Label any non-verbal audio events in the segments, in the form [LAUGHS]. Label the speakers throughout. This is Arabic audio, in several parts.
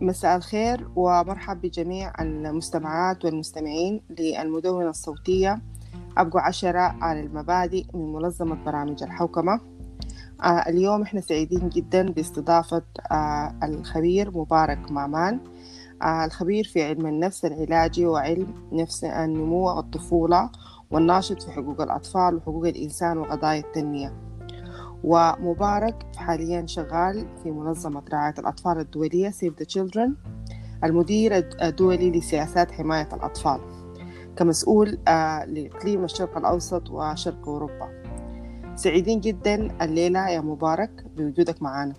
Speaker 1: مساء الخير ومرحب بجميع المستمعات والمستمعين للمدونة الصوتية. أبقوا عشرة على المبادئ من منظمة برامج الحوكمة. آه اليوم إحنا سعيدين جدا باستضافة آه الخبير مبارك مامان. آه الخبير في علم النفس العلاجي وعلم نفس النمو والطفولة والناشط في حقوق الأطفال وحقوق الإنسان وقضايا التنمية. ومبارك حاليا شغال في منظمة رعاية الأطفال الدولية Save the Children المدير الدولي لسياسات حماية الأطفال كمسؤول لإقليم الشرق الأوسط وشرق أوروبا. سعيدين جدا الليلة يا مبارك بوجودك معنا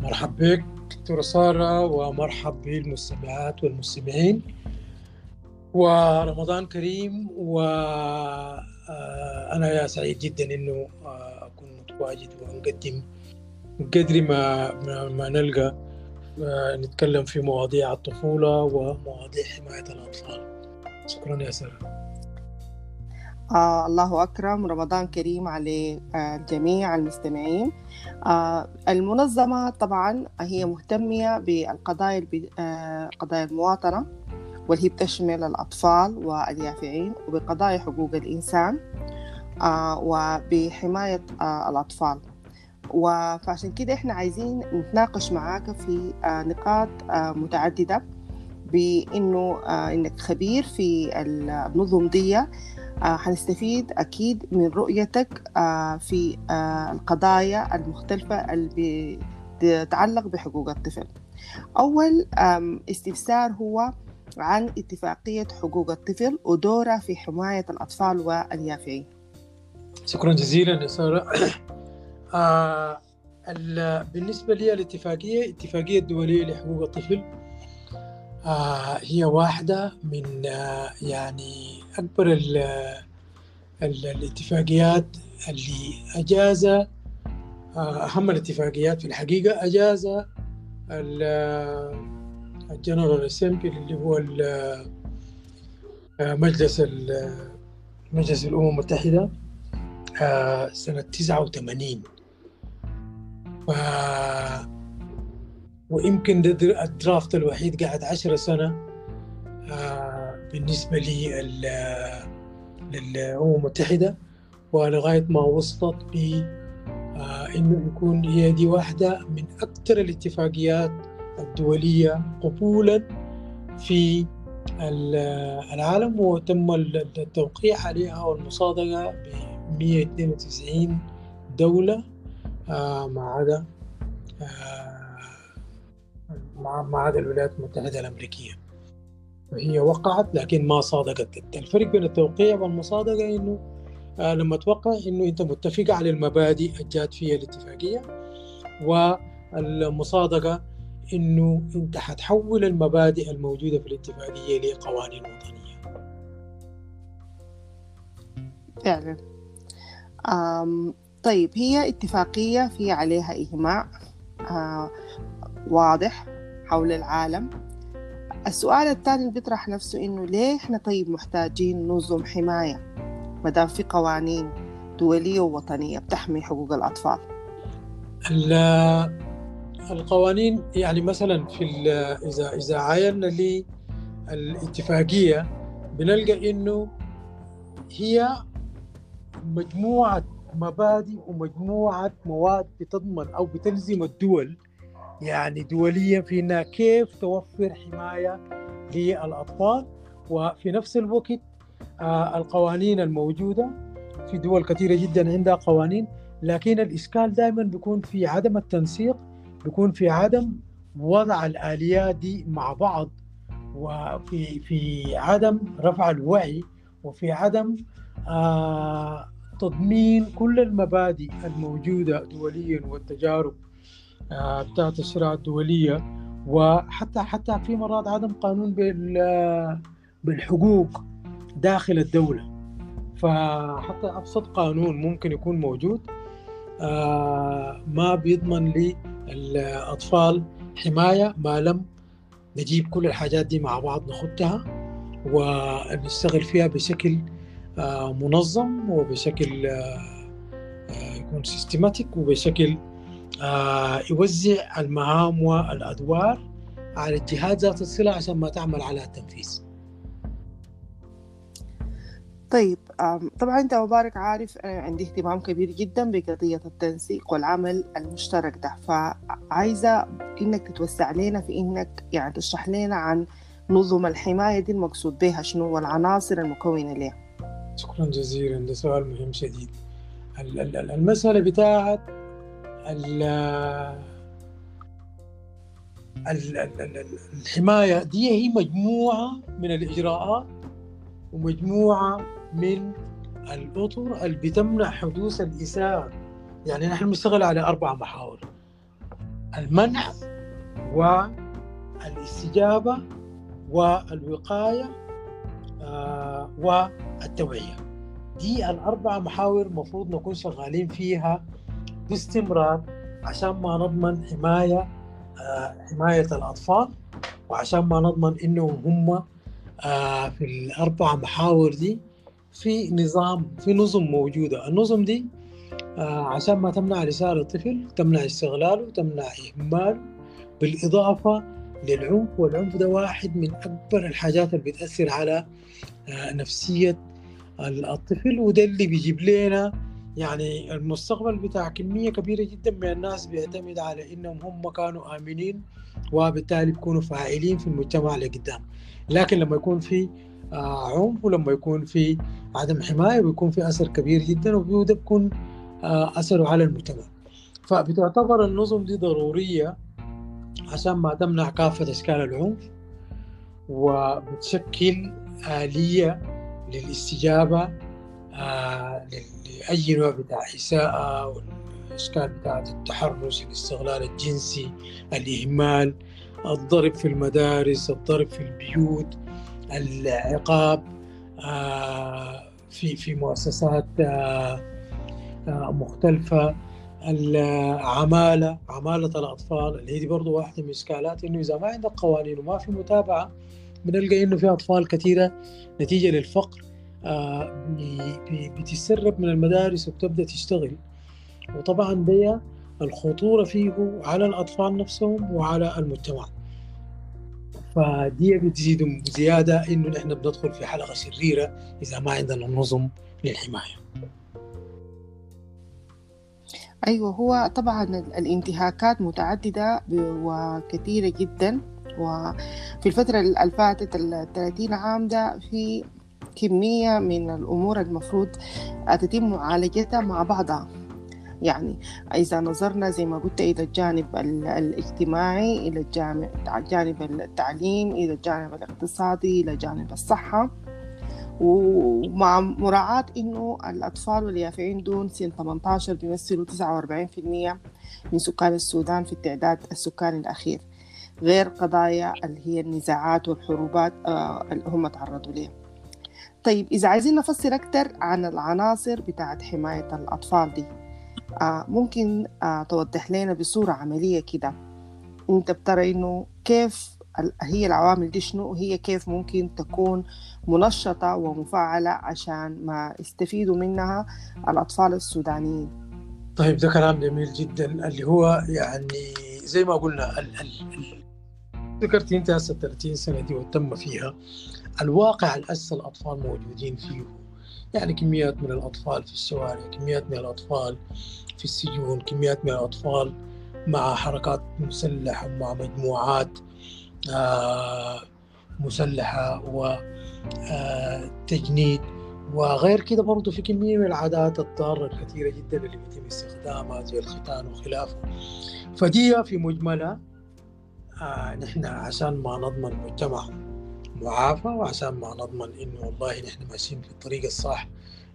Speaker 2: مرحب بك دكتورة سارة ومرحب بالمستمعات والمستمعين. ورمضان كريم وأنا يا سعيد جدا إنه متواجد ونقدم قدر ما ما نلقى نتكلم في مواضيع الطفولة ومواضيع حماية الأطفال. شكرا يا سارة
Speaker 1: آه الله أكرم. رمضان كريم على آه جميع المستمعين. آه المنظمة طبعا هي مهتمية بالقضايا آه قضايا المواطنة واللي بتشمل الأطفال واليافعين وبقضايا حقوق الإنسان. آه وبحماية آه الأطفال. فعشان كده إحنا عايزين نتناقش معاك في آه نقاط آه متعددة بإنه آه إنك خبير في النظم دي آه حنستفيد أكيد من رؤيتك آه في آه القضايا المختلفة اللي بتتعلق بحقوق الطفل. أول استفسار هو عن اتفاقية حقوق الطفل ودورها في حماية الأطفال واليافعين.
Speaker 2: شكرا جزيلا يا سارة. [COUGHS] آه بالنسبة لي الاتفاقية الاتفاقية الدولية لحقوق الطفل آه هي واحدة من آه يعني أكبر ال ال الاتفاقيات اللي أجاز آه أهم الاتفاقيات في الحقيقة أجاز الجنرال أسمبلي اللي هو مجلس مجلس الأمم المتحدة. سنة 89 ف... ويمكن الدرافت الوحيد قعد عشر سنة. بالنسبة لي للأمم المتحدة ولغاية ما وصلت ب إنه يكون هي دي واحدة من أكثر الاتفاقيات الدولية قبولا في العالم وتم التوقيع عليها والمصادقة 192 دولة ما عدا ما عدا الولايات المتحدة الأمريكية. وهي وقعت لكن ما صادقت. الفرق بين التوقيع والمصادقة إنه لما توقع إنه أنت متفق على المبادئ الجات فيها الاتفاقية والمصادقة إنه أنت حتحول المبادئ الموجودة في الاتفاقية لقوانين وطنية.
Speaker 1: فعلا. طيب هي اتفاقية في عليها إجماع آه واضح حول العالم. السؤال الثاني اللي بيطرح نفسه إنه ليه إحنا طيب محتاجين نظم حماية مدام في قوانين دولية ووطنية بتحمي حقوق الأطفال؟
Speaker 2: القوانين يعني مثلا في إذا إذا عاينا للاتفاقية بنلقى إنه هي مجموعة مبادئ ومجموعة مواد بتضمن أو بتلزم الدول يعني دوليا في انها كيف توفر حماية للأطفال وفي نفس الوقت آه القوانين الموجودة. في دول كثيرة جدا عندها قوانين لكن الإشكال دائما بيكون في عدم التنسيق بيكون في عدم وضع الاليات دي مع بعض وفي في عدم رفع الوعي وفي عدم آه تضمين كل المبادئ الموجودة دوليا والتجارب بتاعت الشريعة الدولية وحتى حتى في مرات عدم قانون بالحقوق داخل الدولة. فحتى أبسط قانون ممكن يكون موجود ما بيضمن للأطفال حماية ما لم نجيب كل الحاجات دي مع بعض نخدها ونشتغل فيها بشكل منظم وبشكل يكون سيستماتيك وبشكل آه يوزع المهام والأدوار على الجهات ذات الصلة عشان ما تعمل على التنفيذ.
Speaker 1: طيب طبعا أنت مبارك عارف أنا عندي اهتمام كبير جدا بقضية التنسيق والعمل المشترك ده. فعايزة إنك تتوسع لنا في إنك يعني تشرح لنا عن نظم الحماية دي المقصود بها شنو والعناصر المكونة لها.
Speaker 2: شكرا جزيلا ده سؤال مهم شديد. المسألة بتاعت الحماية دي هي مجموعة من الإجراءات ومجموعة من الأطر اللي بتمنع حدوث الإساءة. يعني نحن بنشتغل على أربع محاور المنع والإستجابة والوقاية والتوعية. دي الأربع محاور مفروض نكون شغالين فيها باستمرار عشان ما نضمن حماية آه حماية الأطفال وعشان ما نضمن إنهم هم آه في الأربع محاور دي في نظام في نظم موجودة. النظم دي آه عشان ما تمنع رسالة الطفل تمنع استغلاله تمنع إهماله بالإضافة للعنف والعنف ده واحد من أكبر الحاجات اللي بتأثر على آه نفسية الطفل. وده اللي بيجيب لنا يعني المستقبل بتاع كمية كبيرة جدا من الناس بيعتمد على إنهم هم كانوا آمنين وبالتالي بيكونوا فاعلين في المجتمع اللي قدام. لكن لما يكون في آه، عنف ولما يكون في عدم حماية بيكون في أثر كبير جدا وده بيكون آه، أثره على المجتمع. فبتعتبر النظم دي ضرورية عشان ما تمنع كافة اشكال العنف وبتشكل آلية للاستجابة آه، لأي نوع بتاع إساءة والأشكال بتاعة التحرش الاستغلال الجنسي الإهمال الضرب في المدارس الضرب في البيوت العقاب آه، في في مؤسسات آه، آه، مختلفة. العمالة عمالة الأطفال اللي هي برضه واحدة من الإشكالات إنه إذا ما عندك قوانين وما في متابعة بنلقى إنه في أطفال كثيرة نتيجة للفقر بتتسرب من المدارس وبتبدأ تشتغل. وطبعا دي الخطورة فيه على الأطفال نفسهم وعلى المجتمع. فدي بتزيد زيادة إنه نحن بندخل في حلقة شريرة إذا ما عندنا نظم للحماية.
Speaker 1: أيوة هو طبعا الانتهاكات متعددة وكثيرة جدا وفي الفترة اللي فاتت ال 30 عام ده في كمية من الأمور المفروض تتم معالجتها مع بعضها. يعني إذا نظرنا زي ما قلت إلى الجانب الاجتماعي إلى الجانب التعليم إلى الجانب الاقتصادي إلى جانب الصحة. ومع مراعاة إنه الأطفال واليافعين دون سن 18 بيمثلوا 49% من سكان السودان في التعداد السكاني الأخير غير قضايا اللي هي النزاعات والحروبات آه، اللي هم تعرضوا لها طيب إذا عايزين نفسر أكثر عن العناصر بتاعت حماية الأطفال دي آه ممكن آه توضح لنا بصورة عملية كده. أنت بترى إنه كيف هي العوامل دي شنو؟ وهي كيف ممكن تكون منشطة ومفعلة عشان ما يستفيدوا منها الأطفال السودانيين؟
Speaker 2: طيب ده كلام جميل جدا. اللي هو يعني زي ما قلنا ال ال ذكرت أنت هسه 30 سنة دي وتم فيها. الواقع الأسى الأطفال موجودين فيه. يعني كميات من الأطفال في الشوارع كميات من الأطفال في السجون كميات من الأطفال مع حركات مسلحة مع مجموعات مسلحة وتجنيد آه، وغير كده برضه في كمية من العادات الضارة الكثيرة جدا اللي بيتم استخدامها زي الختان وخلافه. فدي في مجملها آه نحن عشان ما نضمن مجتمع معافى وعشان ما نضمن إنه والله نحن ماشيين في الطريق الصح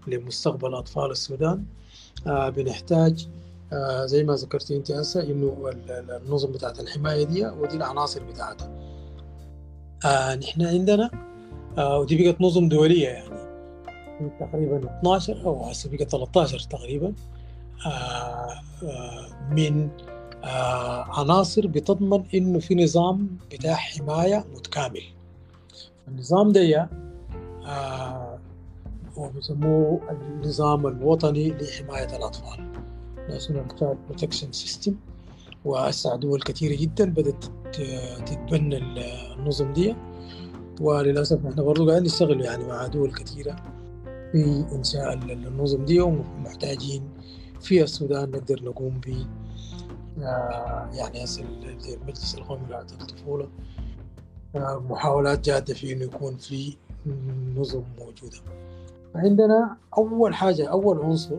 Speaker 2: لمستقبل أطفال السودان. آه بنحتاج آه زي ما ذكرتي انت هسه انه النظم بتاعت الحماية دي ودي العناصر بتاعتها. آه نحن عندنا آه ودي بقت نظم دولية يعني. تقريبا 12 أو هسه بقت 13 تقريبا. آه آه من آه عناصر بتضمن إنه في نظام بتاع حماية متكامل. النظام ده آه هو بيسموه النظام الوطني لحماية الأطفال. National Child Protection System وهسه دول كثيرة جدا بدأت تتبنى النظم دي. وللأسف إحنا برضه قاعدين نشتغل يعني مع دول كثيرة في إنشاء النظم دي ومحتاجين في السودان نقدر نقوم ب آه، يعني هسه المجلس القومي لرعايه الطفوله آه، محاولات جادة في إنه يكون في نظم موجودة. عندنا أول حاجة أول عنصر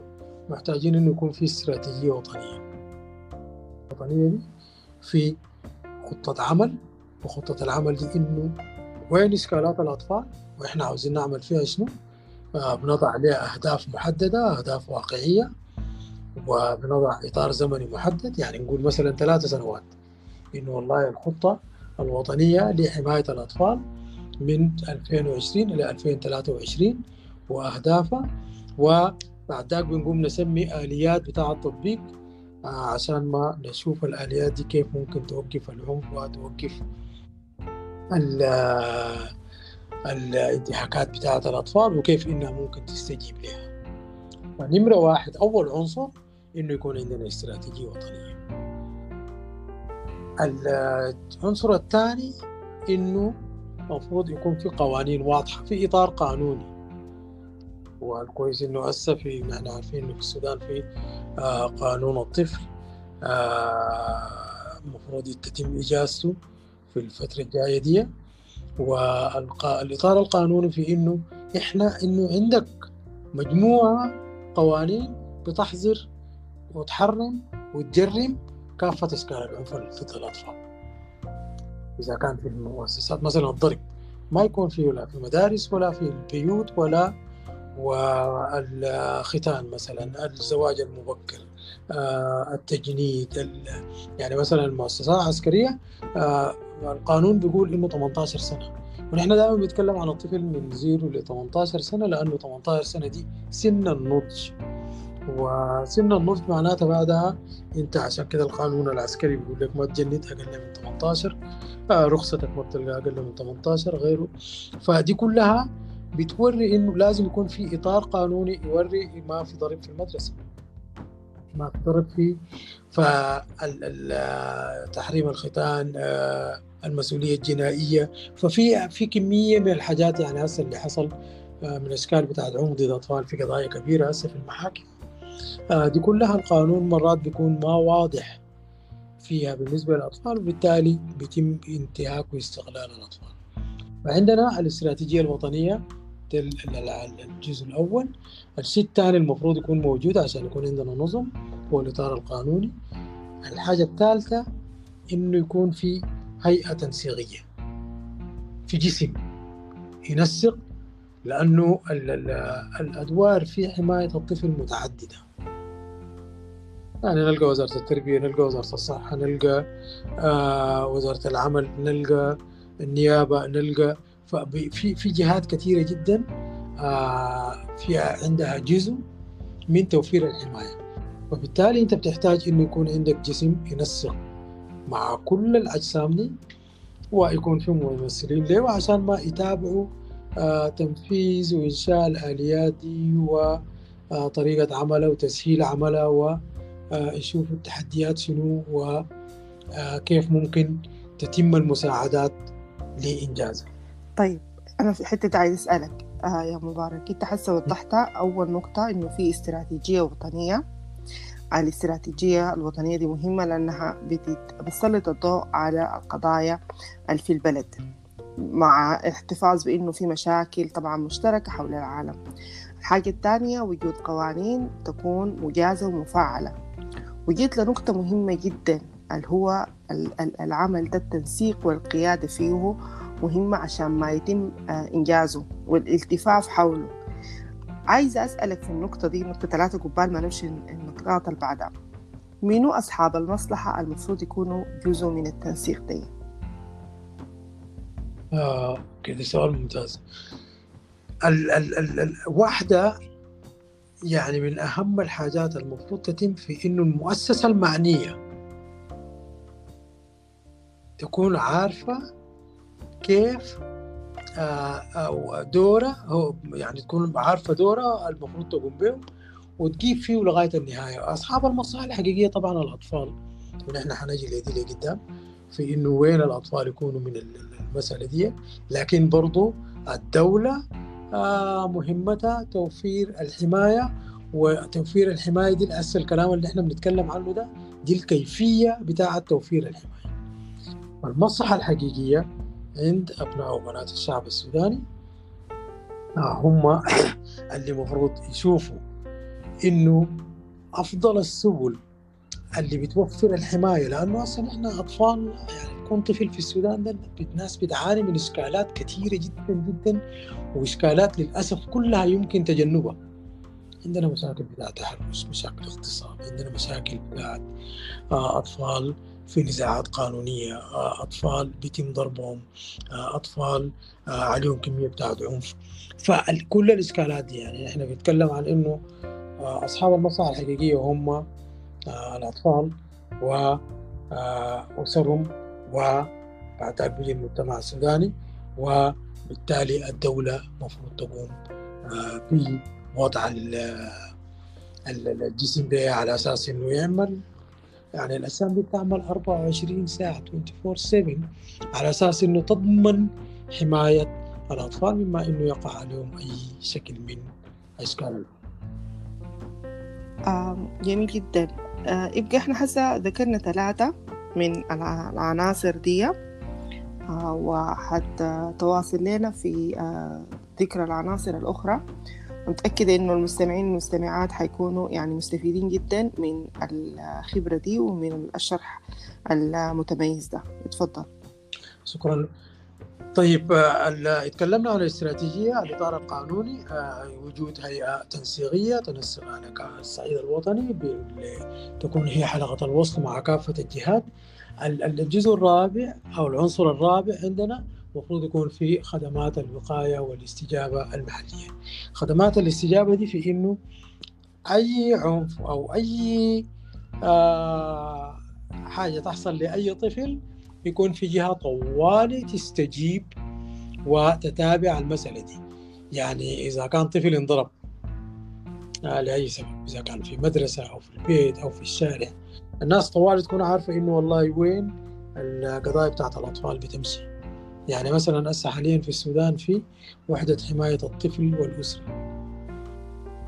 Speaker 2: محتاجين إنه يكون في استراتيجية وطنية. الوطنيه دي في خطة عمل وخطة العمل دي إنه وين إشكالات الأطفال وإحنا عاوزين نعمل فيها شنو؟ آه، بنضع عليها أهداف محددة أهداف واقعية وبنضع إطار زمني محدد. يعني نقول مثلا ثلاث سنوات. إنه والله الخطة الوطنية لحماية الأطفال من 2020 إلى 2023 وأهدافها وبعد ذاك بنقوم نسمي آليات بتاع التطبيق آه، عشان ما نشوف الآليات دي كيف ممكن توقف العنف وتوقف الانتهاكات بتاعت الأطفال وكيف إنها ممكن تستجيب لها. فنمرة واحد أول عنصر إنه يكون عندنا استراتيجية وطنية. العنصر الثاني إنه المفروض يكون في قوانين واضحة في إطار قانوني. والكويس إنه هسه في نحن عارفين إنه في السودان في آه قانون الطفل آه المفروض تتم إجازته في الفترة الجاية دي. والإطار القانوني في إنه إحنا إنه عندك مجموعة قوانين بتحظر وتحرم وتجرم كافة أشكال العنف ضد الأطفال. إذا كان في المؤسسات مثلا الضرب ما يكون فيه لا في المدارس ولا في البيوت ولا والختان مثلا الزواج المبكر آه، التجنيد يعني مثلا المؤسسات العسكرية آه، القانون بيقول إنه 18 سنة. ونحن دائما بنتكلم عن الطفل من 0 ل 18 سنة لأنه 18 سنة دي سن النضج. وسن النضج معناتها بعدها أنت عشان كده القانون العسكري بيقول لك ما تجند أقل من 18 آه، رخصتك ما بتلقى أقل من 18 غيره. فدي كلها بتوري إنه لازم يكون في إطار قانوني يوري ما في ضرب في المدرسة. ما في ضرب في فتحريم الختان آه، المسؤولية الجنائية. ففي في كمية من الحاجات يعني هسه اللي حصل آه، من أشكال بتاعت عنق ضد الاطفال في قضايا كبيرة هسه في المحاكم. آه، دي كلها القانون مرات بيكون ما واضح فيها بالنسبة للأطفال وبالتالي بيتم انتهاك واستغلال الأطفال. فعندنا الاستراتيجية الوطنية الجزء الأول. الشيء الثاني المفروض يكون موجود عشان يكون عندنا نظم هو الإطار القانوني. الحاجة الثالثة إنه يكون في هيئة تنسيقية في جسم ينسق لأنه الأدوار في حماية الطفل متعددة. يعني نلقى وزارة التربية نلقى وزارة الصحة نلقى آه وزارة العمل نلقى النيابة نلقى في في جهات كثيرة جدا آه، فيها عندها جزء من توفير الحماية وبالتالي أنت بتحتاج إنه يكون عندك جسم ينسق مع كل الأجسام دي ويكون في ممثلين له عشان ما يتابعوا آه تنفيذ وإنشاء الآليات دي وطريقه آه عملها وتسهيل عملها ويشوفوا التحديات شنو وكيف ممكن تتم المساعدات لانجازها.
Speaker 1: طيب أنا في حتة عايز أسألك. آه يا مبارك أنت حسه وضحت أول نقطة إنه في استراتيجية وطنية. الاستراتيجية الوطنية دي مهمة لأنها بتسلط الضوء على القضايا اللي في البلد مع احتفاظ بأنه في مشاكل طبعا مشتركة حول العالم. الحاجة الثانية وجود قوانين تكون مجازة ومفعلة وجيت لنقطة مهمة جدا اللي هو العمل ده التنسيق والقيادة فيه مهمة عشان ما يتم آه، إنجازه والالتفاف حوله. عايزة أسألك في النقطة دي نقطة ثلاثة قبال ما نمشي النقاط اللي بعدها. مينو أصحاب المصلحة المفروض يكونوا جزء من التنسيق دي؟
Speaker 2: آه كده سؤال ممتاز. ال ال ال ال واحدة يعني من أهم الحاجات المفروض تتم في إنه المؤسسة المعنية تكون عارفة كيف آه، دورة هو يعني تكون عارفة دورة المفروض تقوم به وتجيب فيه لغاية النهاية. أصحاب المصالح الحقيقيه طبعا الأطفال ونحن حنجي لدي لقدام في إنه وين الأطفال يكونوا من المسألة دي. لكن برضو الدولة آه، مهمتها توفير الحماية وتوفير الحماية دي هسه الكلام اللي إحنا بنتكلم عنه ده دي الكيفية بتاعة توفير الحماية. المصلحة الحقيقية عند ابناء وبنات الشعب السوداني. آه، هم [LAUGHS] اللي المفروض يشوفوا إنه أفضل السبل اللي بتوفر الحماية لأنه أصلا إحنا أطفال يعني يكون طفل في السودان ده الناس بتعاني من إشكالات كثيرة جدا جدا وإشكالات للأسف كلها يمكن تجنبها. عندنا مشاكل بتاعت تحرش مشاكل اغتصاب عندنا مشاكل بتاعت آه، أطفال في نزاعات قانونية آه، أطفال بيتم ضربهم آه، أطفال عليهم كمية بتاعت عنف. فكل الإشكالات دي يعني إحنا بنتكلم عن إنه أصحاب المصلحة الحقيقية هم الأطفال وأسرهم وبعد بيجي المجتمع السوداني وبالتالي الدولة مفروض تقوم بوضع الجسم ده على أساس إنه يعمل يعني الأجسام دي بتعمل 24 ساعة 24/7 على أساس إنه تضمن حماية الأطفال مما إنه يقع عليهم أي شكل من أشكال.
Speaker 1: آه جميل جدا. آه يبقى إحنا هسه ذكرنا ثلاثة من العناصر دي. آه وحتى تواصل لنا في آه ذكر العناصر الأخرى. متأكدة إنه المستمعين والمستمعات حيكونوا يعني مستفيدين جدا من الخبرة دي ومن الشرح المتميز ده. اتفضل.
Speaker 2: شكرا. طيب اتكلمنا عن الاستراتيجية الإطار القانوني وجود هيئة تنسيقية تنسق على الصعيد الوطني تكون هي حلقة الوصل مع كافة الجهات. الجزء الرابع أو العنصر الرابع عندنا المفروض يكون في خدمات الوقاية والاستجابة المحلية. خدمات الاستجابة دي في إنه أي عنف أو أي آه حاجة تحصل لأي طفل يكون في جهة طوالي تستجيب وتتابع المسألة دي. يعني إذا كان طفل انضرب آه لأي سبب؟ إذا كان في مدرسة أو في البيت أو في الشارع. الناس طوالي تكون عارفة إنه والله وين القضايا بتاعت الأطفال بتمشي. يعني مثلا هسه حاليا في السودان في وحدة حماية الطفل والأسرة.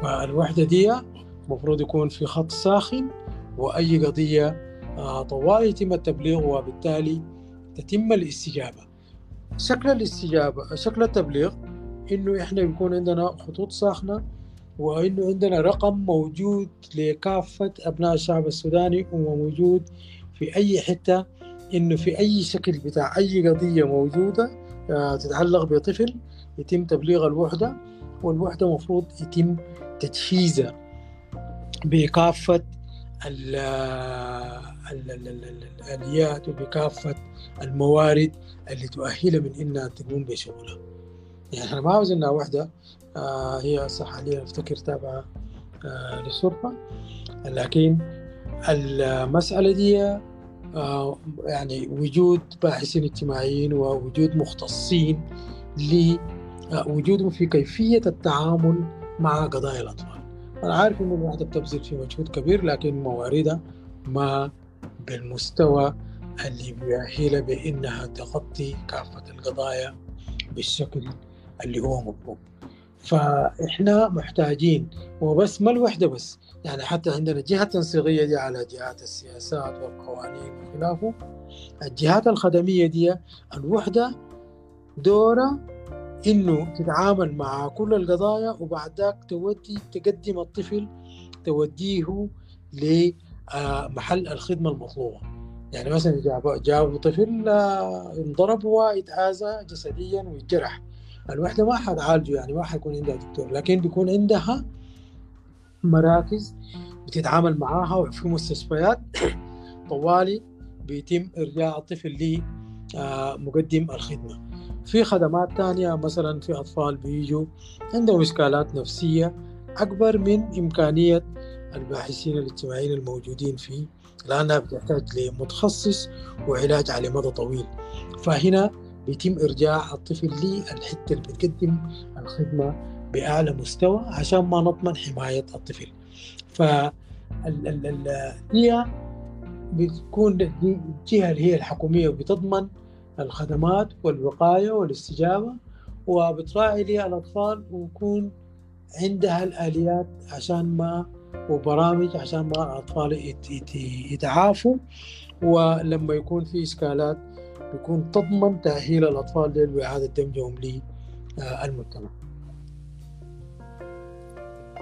Speaker 2: والوحدة دي المفروض يكون في خط ساخن وأي قضية آه، طوال يتم التبليغ وبالتالي تتم الاستجابة. شكل الاستجابة شكل التبليغ إنه إحنا بيكون عندنا خطوط ساخنة وإنه عندنا رقم موجود لكافة أبناء الشعب السوداني وموجود في أي حتة إنه في أي شكل بتاع أي قضية موجودة آه، تتعلق بطفل يتم تبليغ الوحدة والوحدة مفروض يتم تجهيزها بكافة الآليات وبكافة الموارد اللي تؤهلها من إنها تقوم بشغلها. يعني إحنا ما عاوز إنها وحدة آه هي صح حاليا افتكر تابعة آه للشرطة. لكن المسألة دي آه، يعني وجود باحثين اجتماعيين ووجود مختصين لوجودهم في كيفية التعامل مع قضايا الأطفال. أنا عارف إنه الوحدة بتبذل في مجهود كبير لكن مواردها ما بالمستوى اللي بيأهلها بإنها تغطي كافة القضايا بالشكل اللي هو مطلوب. فإحنا محتاجين وبس ما الوحدة بس يعني حتى عندنا جهة تنسيقية دي على جهات السياسات والقوانين وخلافه. الجهات الخدمية دي الوحدة دورة إنه تتعامل مع كل القضايا وبعد ذاك تودي تقدم الطفل توديه لمحل الخدمة المطلوبة. يعني مثلا جاب جاب طفل آه، انضرب ويتآذى جسديا ويتجرح الوحدة ما حتعالجه يعني ما حيكون عندها دكتور. لكن بيكون عندها مراكز بتتعامل معاها في مستشفيات [COUGHS] طوالي بيتم إرجاع الطفل لمقدم آه، الخدمة. في خدمات تانية مثلا في أطفال بيجوا عندهم إشكالات نفسية أكبر من إمكانية الباحثين الاجتماعيين الموجودين فيه لأنها بتحتاج لمتخصص وعلاج على مدى طويل. فهنا بيتم إرجاع الطفل للحتة اللي بتقدم الخدمة بأعلى مستوى عشان ما نضمن حماية الطفل. ف هي بتكون الجهة اللي هي الحكومية بتضمن الخدمات والوقاية والاستجابة وبتراعي لي الأطفال ويكون عندها الآليات عشان ما وبرامج عشان ما الأطفال يتعافوا. ولما يكون في إشكالات بيكون تضمن تأهيل الأطفال ديل وإعادة دمجهم للمجتمع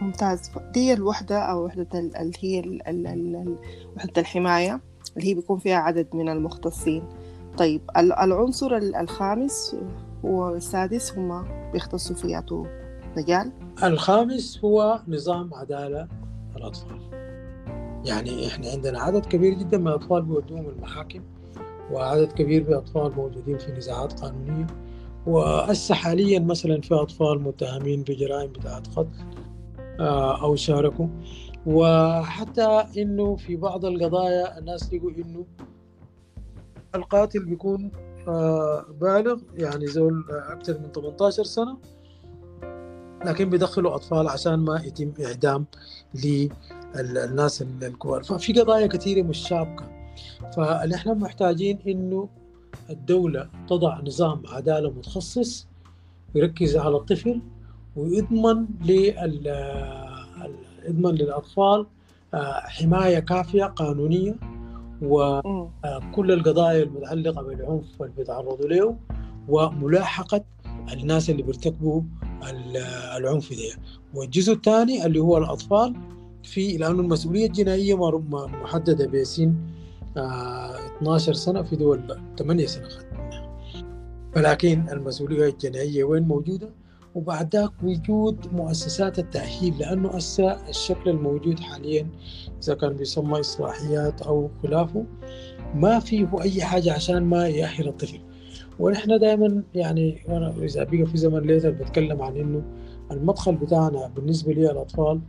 Speaker 1: ممتاز. دي الوحدة أو وحدة اللي هي وحدة الحماية اللي هي بيكون فيها عدد من المختصين. طيب العنصر الخامس والسادس هما بيختصوا في مجال
Speaker 2: الخامس هو نظام عدالة الأطفال. يعني إحنا عندنا عدد كبير جدا من الأطفال بيودوهم المحاكم. وعدد كبير من الأطفال موجودين في نزاعات قانونية. وهسه حاليا مثلا في أطفال متهمين بجرائم بتاعت قتل آه، أو شاركوا. وحتى إنه في بعض القضايا الناس لقوا إنه القاتل بيكون آه، بالغ يعني زول أكثر من 18 سنة. لكن بيدخلوا أطفال عشان ما يتم إعدام للناس الكبار. ففي قضايا كثيرة مش شابكة. فنحن محتاجين إنه الدولة تضع نظام عدالة متخصص يركز على الطفل ويضمن لل يضمن للأطفال آه، حماية كافية قانونية وكل القضايا المتعلقة بالعنف اللي بيتعرضوا له وملاحقة الناس اللي بيرتكبوا العنف ده. والجزء الثاني اللي هو الأطفال في لأنه المسؤولية الجنائية محددة بسن 12 سنة في دول 8 سنة ولكن المسؤولية الجنائية وين موجودة؟ وبعد ذاك وجود مؤسسات التأهيل لأنه هسه الشكل الموجود حاليا إذا كان بيسمى إصلاحيات أو خلافه ما فيه أي حاجة عشان ما يأهل الطفل. ونحن دائما يعني وأنا إذا بقى في زمن ليتر بتكلم عن إنه المدخل بتاعنا بالنسبة لي الأطفال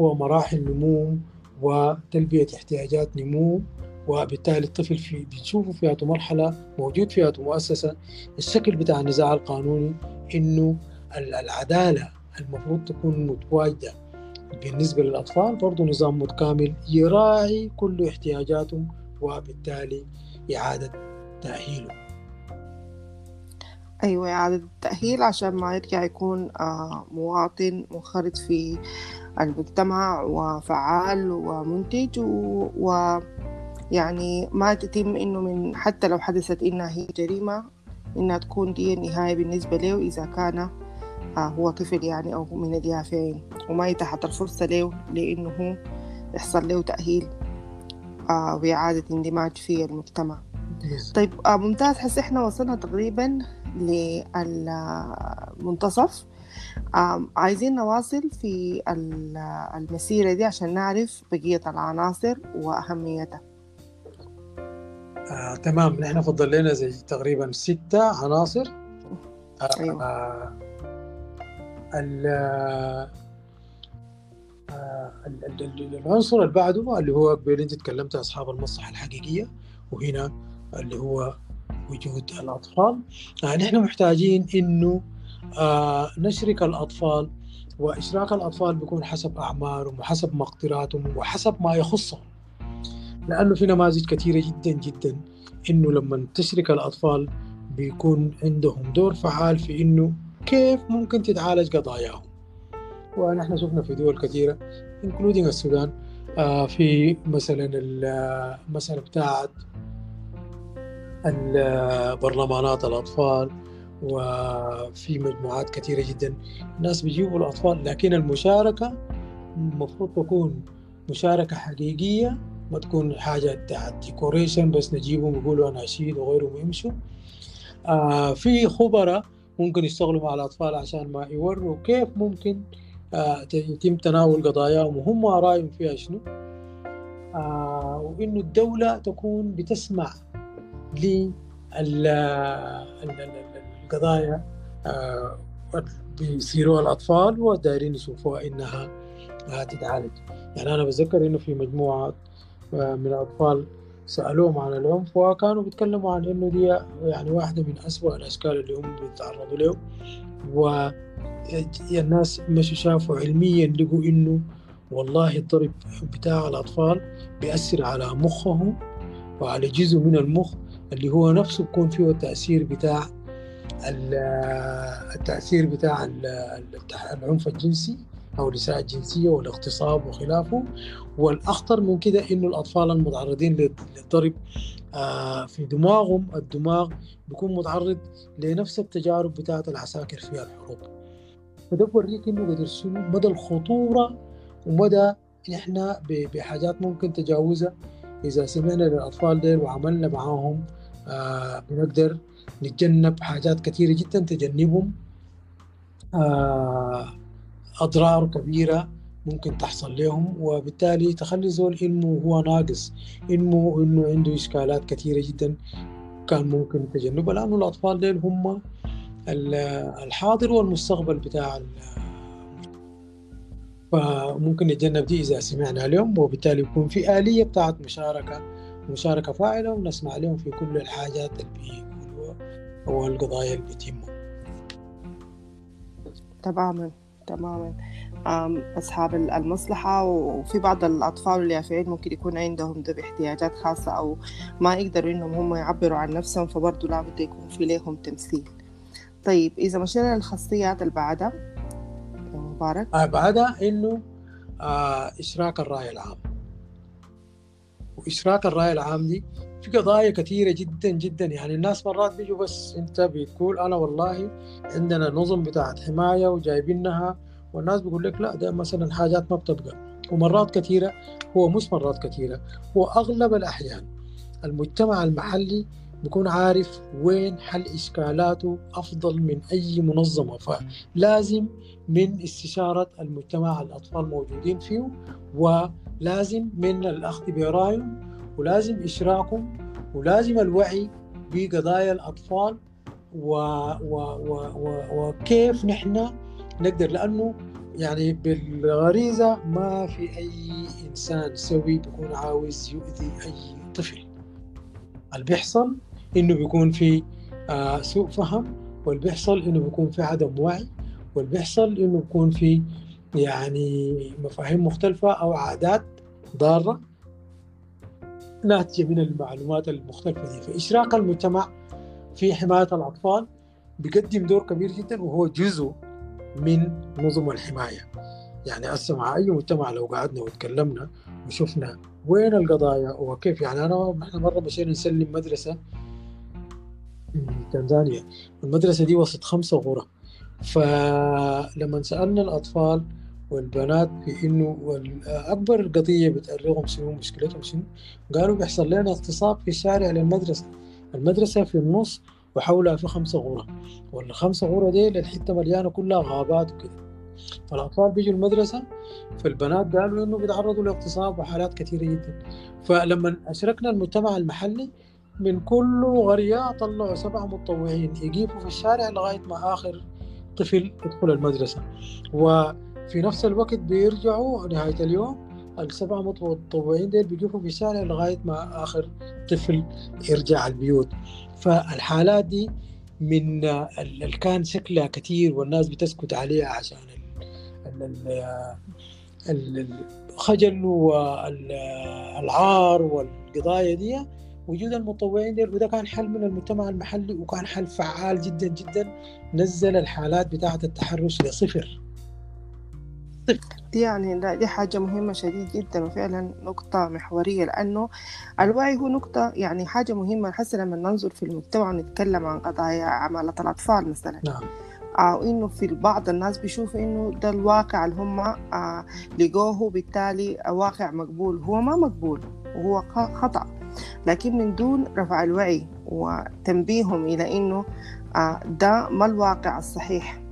Speaker 2: هو مراحل نمو وتلبية احتياجات نمو وبالتالي الطفل في بتشوفه في مرحله موجود فيها مؤسسه الشكل بتاع النزاع القانوني إنه العدالة المفروض تكون متواجدة بالنسبة للأطفال برضه نظام متكامل يراعي كل احتياجاتهم وبالتالي إعادة تأهيله.
Speaker 1: أيوة إعادة التأهيل عشان ما يرجع يكون آه، مواطن منخرط في المجتمع وفعال ومنتج ويعني ما تتم إنه من حتى لو حدثت إنها هي جريمة إنها تكون دي النهاية بالنسبة له إذا كان آه، هو طفل يعني أو من اليافعين. وما يتاحت الفرصة له لإنه هو يحصل له تأهيل آه، وإعادة اندماج في المجتمع. طيب ممتاز. حس إحنا وصلنا تقريبا للمنتصف. عايزين نواصل في المسيرة دي عشان نعرف بقية العناصر وأهميتها.
Speaker 2: آه، تمام نحن فضل لنا زي تقريبا ستة عناصر. آه، أيوة. آه، آه، العنصر اللي بعده اللي هو انت تكلمت أصحاب المصلحه الحقيقية وهنا اللي هو وجود الأطفال. آه نحن محتاجين إنه آه نشرك الأطفال وإشراك الأطفال بيكون حسب أعمارهم وحسب مقدراتهم وحسب ما يخصهم. لأنه في نماذج كثيرة جدا جدا إنه لما تشرك الأطفال بيكون عندهم دور فعال في إنه كيف ممكن تتعالج قضاياهم. ونحن شفنا في دول كثيرة including السودان آه في مثلا المسألة بتاعت برلمانات الأطفال وفي مجموعات كثيرة جدا. الناس بيجيبوا الأطفال لكن المشاركة المفروض تكون مشاركة حقيقية ما تكون حاجة بتاعت ديكوريشن بس نجيبهم يقولوا أناشيد وغيرهم ويمشوا آه في خبراء ممكن يشتغلوا مع الأطفال عشان ما يوروا كيف ممكن آه يتم تناول قضاياهم وهم رايهم فيها شنو. آه وإنه الدولة تكون بتسمع للقضايا آه، بيصيروا الأطفال ودايرين يشوفوها إنها تتعالج. يعني أنا بتذكر إنه في مجموعة آه، من الأطفال سألوهم عن العنف وكانوا بيتكلموا عن إنه دي يعني واحدة من أسوأ الأشكال اللي هم بيتعرضوا له و الناس مشوا شافوا علميا لقوا إنه والله الضرب بتاع الأطفال بيأثر على مخهم وعلى جزء من المخ اللي هو نفسه بيكون فيه التأثير بتاع التأثير بتاع العنف الجنسي. أو الإساءة الجنسية والاغتصاب وخلافه. والأخطر من كده إنه الأطفال المتعرضين للضرب آه، في دماغهم الدماغ بيكون متعرض لنفس التجارب بتاعة العساكر في الحروب. فده بوريك إنه قدر شنو مدى الخطورة ومدى إحنا بحاجات ممكن تجاوزها. إذا سمعنا للأطفال ديل وعملنا معاهم آه بنقدر نتجنب حاجات كثيرة جدا تجنبهم. آه أضرار كبيرة ممكن تحصل لهم وبالتالي تخلي زول إنه هو ناقص إنه إنه عنده إشكالات كثيرة جدا كان ممكن تجنبها لأنه الأطفال ديل هم الحاضر والمستقبل بتاع فممكن نتجنب دي إذا سمعنا اليوم وبالتالي يكون في آلية بتاعت مشاركة مشاركة فاعلة ونسمع لهم في كل الحاجات اللي بيقولوها أو القضايا اللي بتهمهم
Speaker 1: تماما. تماما. أصحاب المصلحة وفي بعض الأطفال واليافعين ممكن يكون عندهم ذوي احتياجات خاصة أو ما يقدروا إنهم هم يعبروا عن نفسهم فبرضه لابد يكون في لهم تمثيل. طيب إذا مشينا للخاصيات اللي بعدها. مبارك.
Speaker 2: آه بعدها إنه آه إشراك الرأي العام. وإشراك الرأي العام دي في قضايا كثيرة جدا جدا. يعني الناس مرات بيجوا بس أنت بتقول أنا والله عندنا نظم بتاعت حماية وجايبينها والناس بيقول لك لا ده مثلا حاجات ما بتبقى. ومرات كثيرة هو مش مرات كثيرة هو أغلب الأحيان المجتمع المحلي بيكون عارف وين حل إشكالاته أفضل من أي منظمة. فلازم من استشارة المجتمع الأطفال موجودين فيه ولازم من الأخذ برأيهم ولازم إشراكهم ولازم الوعي بقضايا الأطفال و... و... و... و... وكيف نحن نقدر لأنه يعني بالغريزة ما في أي إنسان سوي بيكون عاوز يؤذي أي طفل. اللي بيحصل إنه بيكون في آه سوء فهم واللي بيحصل إنه بيكون في عدم وعي واللي بيحصل إنه بيكون في يعني مفاهيم مختلفة أو عادات ضارة. ناتجة من المعلومات المختلفة. دي فاشراك المجتمع في حماية الأطفال بيقدم دور كبير جدا وهو جزء من نظم الحماية. يعني هسه مع أي مجتمع لو قعدنا وتكلمنا وشفنا وين القضايا وكيف. يعني أنا إحنا مرة مشينا نسلم مدرسة في تنزانيا. المدرسة دي وسط خمسة غرف. فلما سألنا الأطفال والبنات في إنه اكبر قضية بتأرقهم شنو؟ مشكلتهم شنو؟ قالوا بيحصل لنا اغتصاب في الشارع للمدرسه المدرسة. في النص وحولها في خمسة غرة والخمسة غرة دي الحتة مليانة كلها غابات وكده. فالأطفال بيجوا المدرسة فالبنات قالوا إنه بيتعرضوا لاغتصاب وحالات كثيرة جدا. فلما أشركنا المجتمع المحلي من كل قرية طلعوا سبعة متطوعين يقيفوا في الشارع لغاية ما آخر طفل يدخل المدرسة. وفي نفس الوقت بيرجعوا نهاية اليوم. السبعة متطوعين ديل بيقفوا في الشارع لغاية ما آخر طفل يرجع البيوت. فالحالات دي من اللي كان شكلها كثير والناس بتسكت عليها عشان الخجل والعار والقضايا دي. وجود المتطوعين دي وده كان حل من المجتمع المحلي وكان حل فعال جدا جدا. نزل الحالات بتاعة التحرش لصفر.
Speaker 1: دي يعني لا دي حاجة مهمة شديد جدا وفعلا نقطة محورية لأنه الوعي هو نقطة يعني حاجة مهمة. حتى لما ننظر في المجتمع ونتكلم عن قضايا عمالة الأطفال مثلا
Speaker 2: نعم.
Speaker 1: أو إنه في بعض الناس بيشوفوا إنه ده الواقع اللي هم آه لقوه بالتالي واقع مقبول. هو ما مقبول وهو خطأ لكن من دون رفع الوعي وتنبيههم إلى إنه آه ده ما الواقع الصحيح.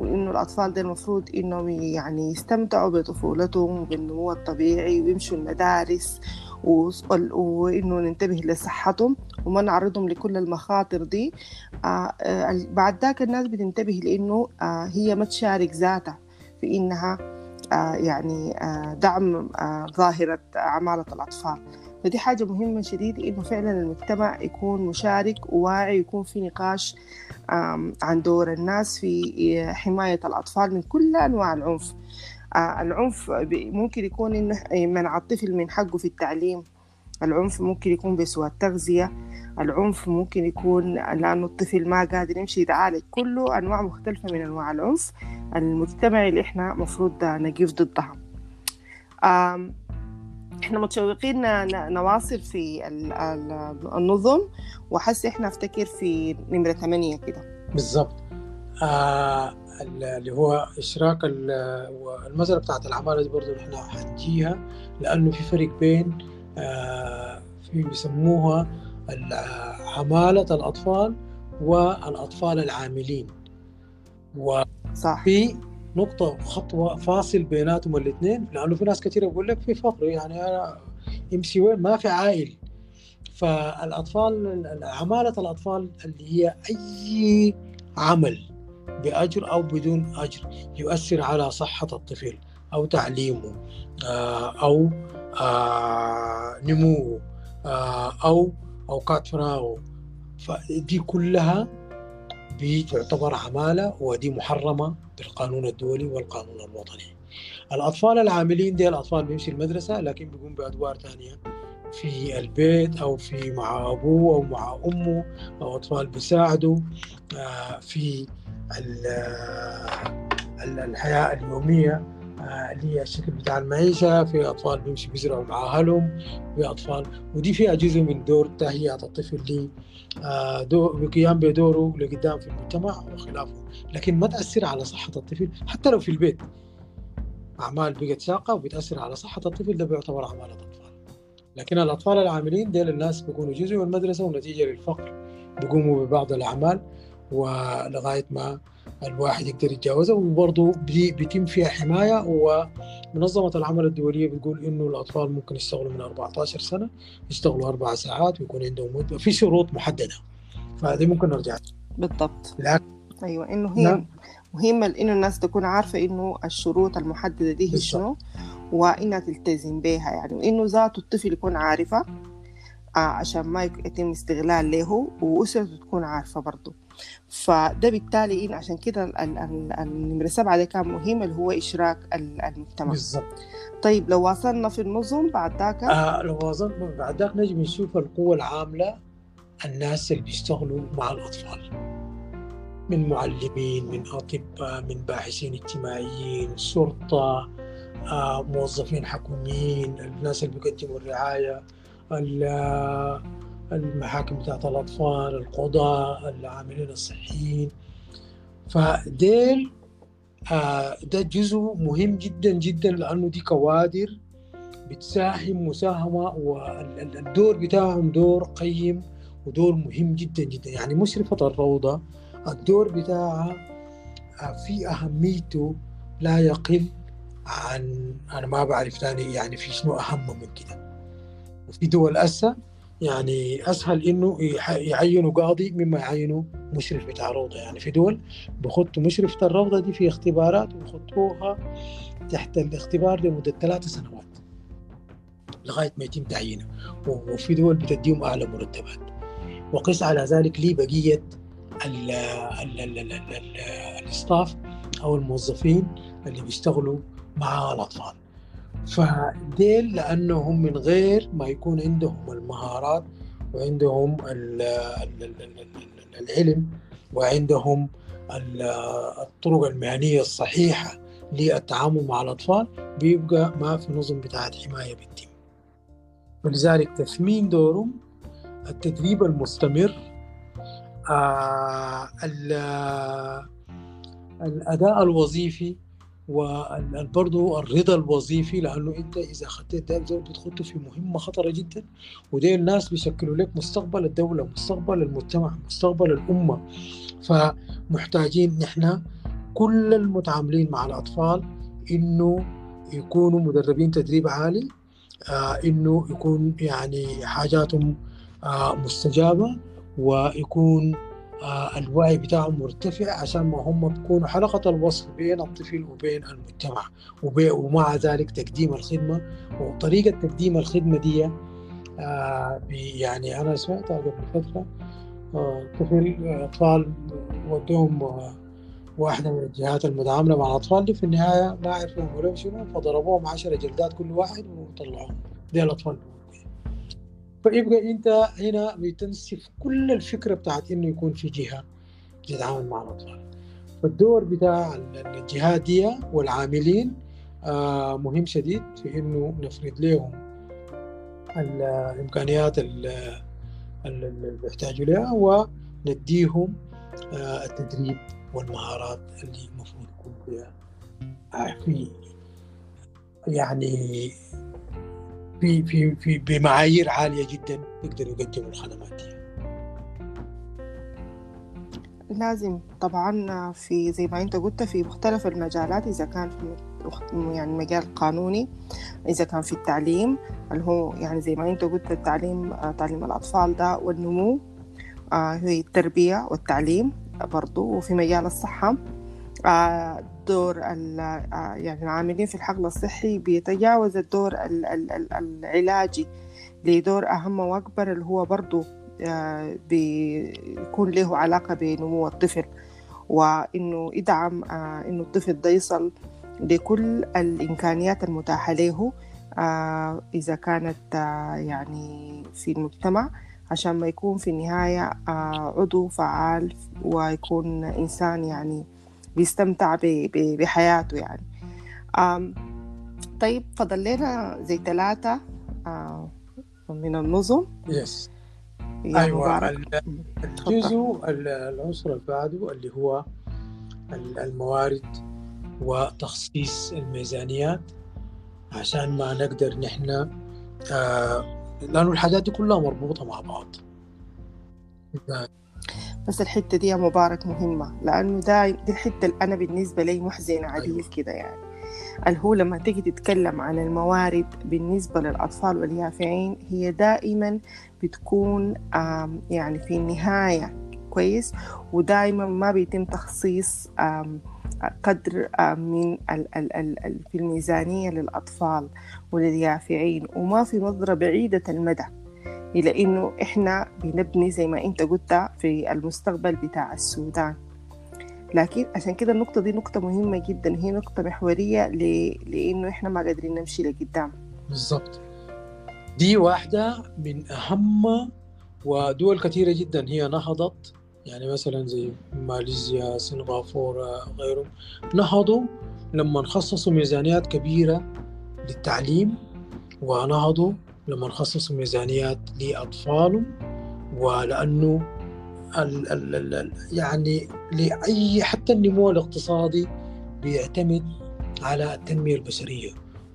Speaker 1: وإنه الأطفال دي المفروض إنهم يعني يستمتعوا بطفولتهم وبالنمو الطبيعي ويمشوا المدارس وإنه ننتبه لصحتهم وما نعرضهم لكل المخاطر دي. آه آه بعد ذاك الناس بتنتبه لأنه آه هي ما تشارك ذاتها في إنها يعني دعم ظاهرة عمالة الأطفال. فدي حاجة مهمة شديد إنه فعلا المجتمع يكون مشارك وواعي يكون في نقاش عن دور الناس في حماية الأطفال من كل أنواع العنف. العنف ممكن يكون إنه منع الطفل من حقه في التعليم. العنف ممكن يكون بسوء التغذية. العنف ممكن يكون لأنه الطفل ما قادر يمشي يتعالج. كله أنواع مختلفة من أنواع العنف. المجتمعي اللي إحنا مفروض نقف ضدها. إحنا متشوقين نواصل في النظم وحس إحنا أفتكر في نمرة ثمانية كده.
Speaker 2: بالضبط. آه اللي هو اشراك المسألة بتاعت العمالة دي برضه إحنا حنجيها لأنه في فرق بين آه في بيسموها عمالة الأطفال والأطفال العاملين. وفي نقطة خطوة فاصل بيناتهم الاثنين لأنه في ناس كثيرة بقول لك في فقر يعني أنا يمشي وين ما في عائل. فالأطفال عمالة الأطفال اللي هي أي عمل بأجر أو بدون أجر يؤثر على صحة الطفل أو تعليمه آه، أو آه، نموه آه، أو أوقات فراغه. فدي كلها بتعتبر عمالة ودي محرمة بالقانون الدولي والقانون الوطني. الأطفال العاملين دي الأطفال بيمشي المدرسة لكن بيقوم بأدوار ثانية في البيت أو في مع أبوه أو مع أمه أو أطفال بيساعدوا. آه، في الحياة اليومية آه، اللي هي الشكل بتاع المعيشة. في أطفال بيمشي بيزرعوا مع أهلهم. في أطفال ودي فيها جزء من دور تهيئة الطفل آه، بقيام بدوره لقدام في المجتمع وخلافه. لكن ما تأثر على صحة الطفل حتى لو في البيت. أعمال بقت ساقة وبتأثر على صحة الطفل ده بيعتبر أعمال الأطفال. لكن الأطفال العاملين ديل الناس بيكونوا جزء من المدرسة ونتيجة للفقر. بيقوموا ببعض الأعمال ولغاية ما الواحد يقدر يتجاوزها وبرضه بيتم فيها حماية ومنظمة العمل الدولية بتقول إنه الأطفال ممكن يشتغلوا من 14 سنة يشتغلوا أربع ساعات ويكون عندهم مدة في شروط محددة فهذه ممكن نرجع.
Speaker 1: بالضبط. لكن أيوة إنه هي نعم. مهمة إنه الناس تكون عارفة إنه الشروط المحددة دي هي شنو وإنها تلتزم بها يعني وإنه ذاته الطفل يكون عارفة آه، عشان ما يتم استغلال له وأسرته تكون عارفة برضه فده بالتالي إن عشان كده النمرة سبعة ده كان مهم اللي هو إشراك المجتمع.
Speaker 2: بالضبط.
Speaker 1: طيب لو وصلنا في النظم بعد ذاك؟
Speaker 2: آه لو وصلنا بعد ذاك نجي نشوف القوة العاملة الناس اللي بيشتغلوا مع الأطفال. من معلمين من أطباء من باحثين اجتماعيين شرطة آه موظفين حكوميين الناس اللي بيقدموا الرعاية المحاكم بتاعت الأطفال القضاء العاملين الصحيين. فديل آه، ده جزء مهم جدا جدا لأنه دي كوادر بتساهم مساهمة والدور بتاعهم دور قيم ودور مهم جدا جدا. يعني مشرفة الروضة الدور بتاعها آه، في أهميته لا يقل عن أنا ما بعرف ثاني يعني في شنو أهم من كده. وفي دول أسا يعني أسهل إنه يعينوا قاضي مما يعينوا مشرف بتاع روضة. يعني في دول بخطوا مشرفة الروضة دي في اختبارات وبخطوها تحت الاختبار لمدة ثلاث سنوات لغاية ما يتم تعيينه. وفي دول بتديهم أعلى مرتبات. وقس على ذلك لي بقية الاستاف أو الموظفين اللي بيشتغلوا مع الأطفال. فديل لأنهم من غير ما يكون عندهم المهارات وعندهم العلم وعندهم الطرق المهنية الصحيحة للتعامل مع الأطفال بيبقى ما في نظم بتاعت حماية بالتم ولذلك تثمين دورهم التدريب المستمر آه الأداء الوظيفي وبرضه الرضا الوظيفي لأنه أنت إذا أخذت ده بتخطه في مهمة خطرة جدا ودي الناس بيشكلوا لك مستقبل الدولة مستقبل المجتمع مستقبل الأمة. فمحتاجين نحن كل المتعاملين مع الأطفال إنه يكونوا مدربين تدريب عالي آه إنه يكون يعني حاجاتهم آه مستجابة ويكون الوعي بتاعهم مرتفع عشان ما هم بيكونوا حلقة الوصل بين الطفل وبين المجتمع ومع ذلك تقديم الخدمة وطريقة تقديم الخدمة دي آه، يعني أنا سمعتها قبل فترة آه، طفل أطفال ودوهم واحدة من الجهات المتعاملة مع الأطفال دي في النهاية ما عرفوا يعملوا شنو فضربوهم عشرة جلدات كل واحد وطلعوهم. دي الأطفال. فيبقى انت هنا بتنسف كل الفكرة بتاعت انه يكون في جهة تتعامل مع الأطفال. فالدور بتاع الجهات دي والعاملين آه مهم شديد في انه نفرد لهم الإمكانيات اللي بيحتاجوا لها ونديهم آه التدريب والمهارات اللي المفروض يكون فيها. آه في يعني في في في بمعايير عالية جدا يقدروا يقدموا الخدمات دي.
Speaker 1: لازم طبعا في زي ما أنت قلت في مختلف المجالات إذا كان في يعني مجال قانوني إذا كان في التعليم اللي هو يعني زي ما أنت قلت التعليم تعليم الأطفال ده والنمو هي التربية والتعليم برضو وفي مجال الصحة. دور يعني العاملين في الحقل الصحي بيتجاوز الدور العلاجي لدور أهم وأكبر اللي هو برضو بيكون له علاقة بنمو الطفل وإنه يدعم إنه الطفل ده يصل لكل الإمكانيات المتاحة له إذا كانت يعني في المجتمع عشان ما يكون في النهاية عضو فعال ويكون إنسان يعني بيستمتع بحياته يعني. طيب فضل لنا زي ثلاثة من النظم.
Speaker 2: يس أيوه الجزء العنصر اللي بعده اللي هو الموارد وتخصيص الميزانيات. عشان ما نقدر نحن آه لأنه الحاجات دي كلها مربوطة مع بعض.
Speaker 1: بس الحتة دي يا مبارك مهمة لأنه ده دي الحتة اللي أنا بالنسبة لي محزنة عديل أيوة. كده يعني اللي هو لما تيجي تتكلم عن الموارد بالنسبة للأطفال واليافعين هي دائما بتكون يعني في النهاية كويس ودائما ما بيتم تخصيص قدر من في الميزانية للأطفال ولليافعين وما في نظرة بعيدة المدى إلى إنه إحنا بنبني زي ما أنت قلت في المستقبل بتاع السودان. لكن عشان كده النقطة دي نقطة مهمة جدا هي نقطة محورية ل... لأنه إحنا ما قادرين نمشي لقدام.
Speaker 2: بالضبط. دي واحدة من أهم ودول كثيرة جدا هي نهضت يعني مثلا زي ماليزيا سنغافورة غيرهم نهضوا لما خصصوا ميزانيات كبيرة للتعليم ونهضوا لما خصصوا ميزانيات لأطفالهم ولأنه ال ال ال يعني لأي حتى النمو الاقتصادي بيعتمد على التنمية البشرية.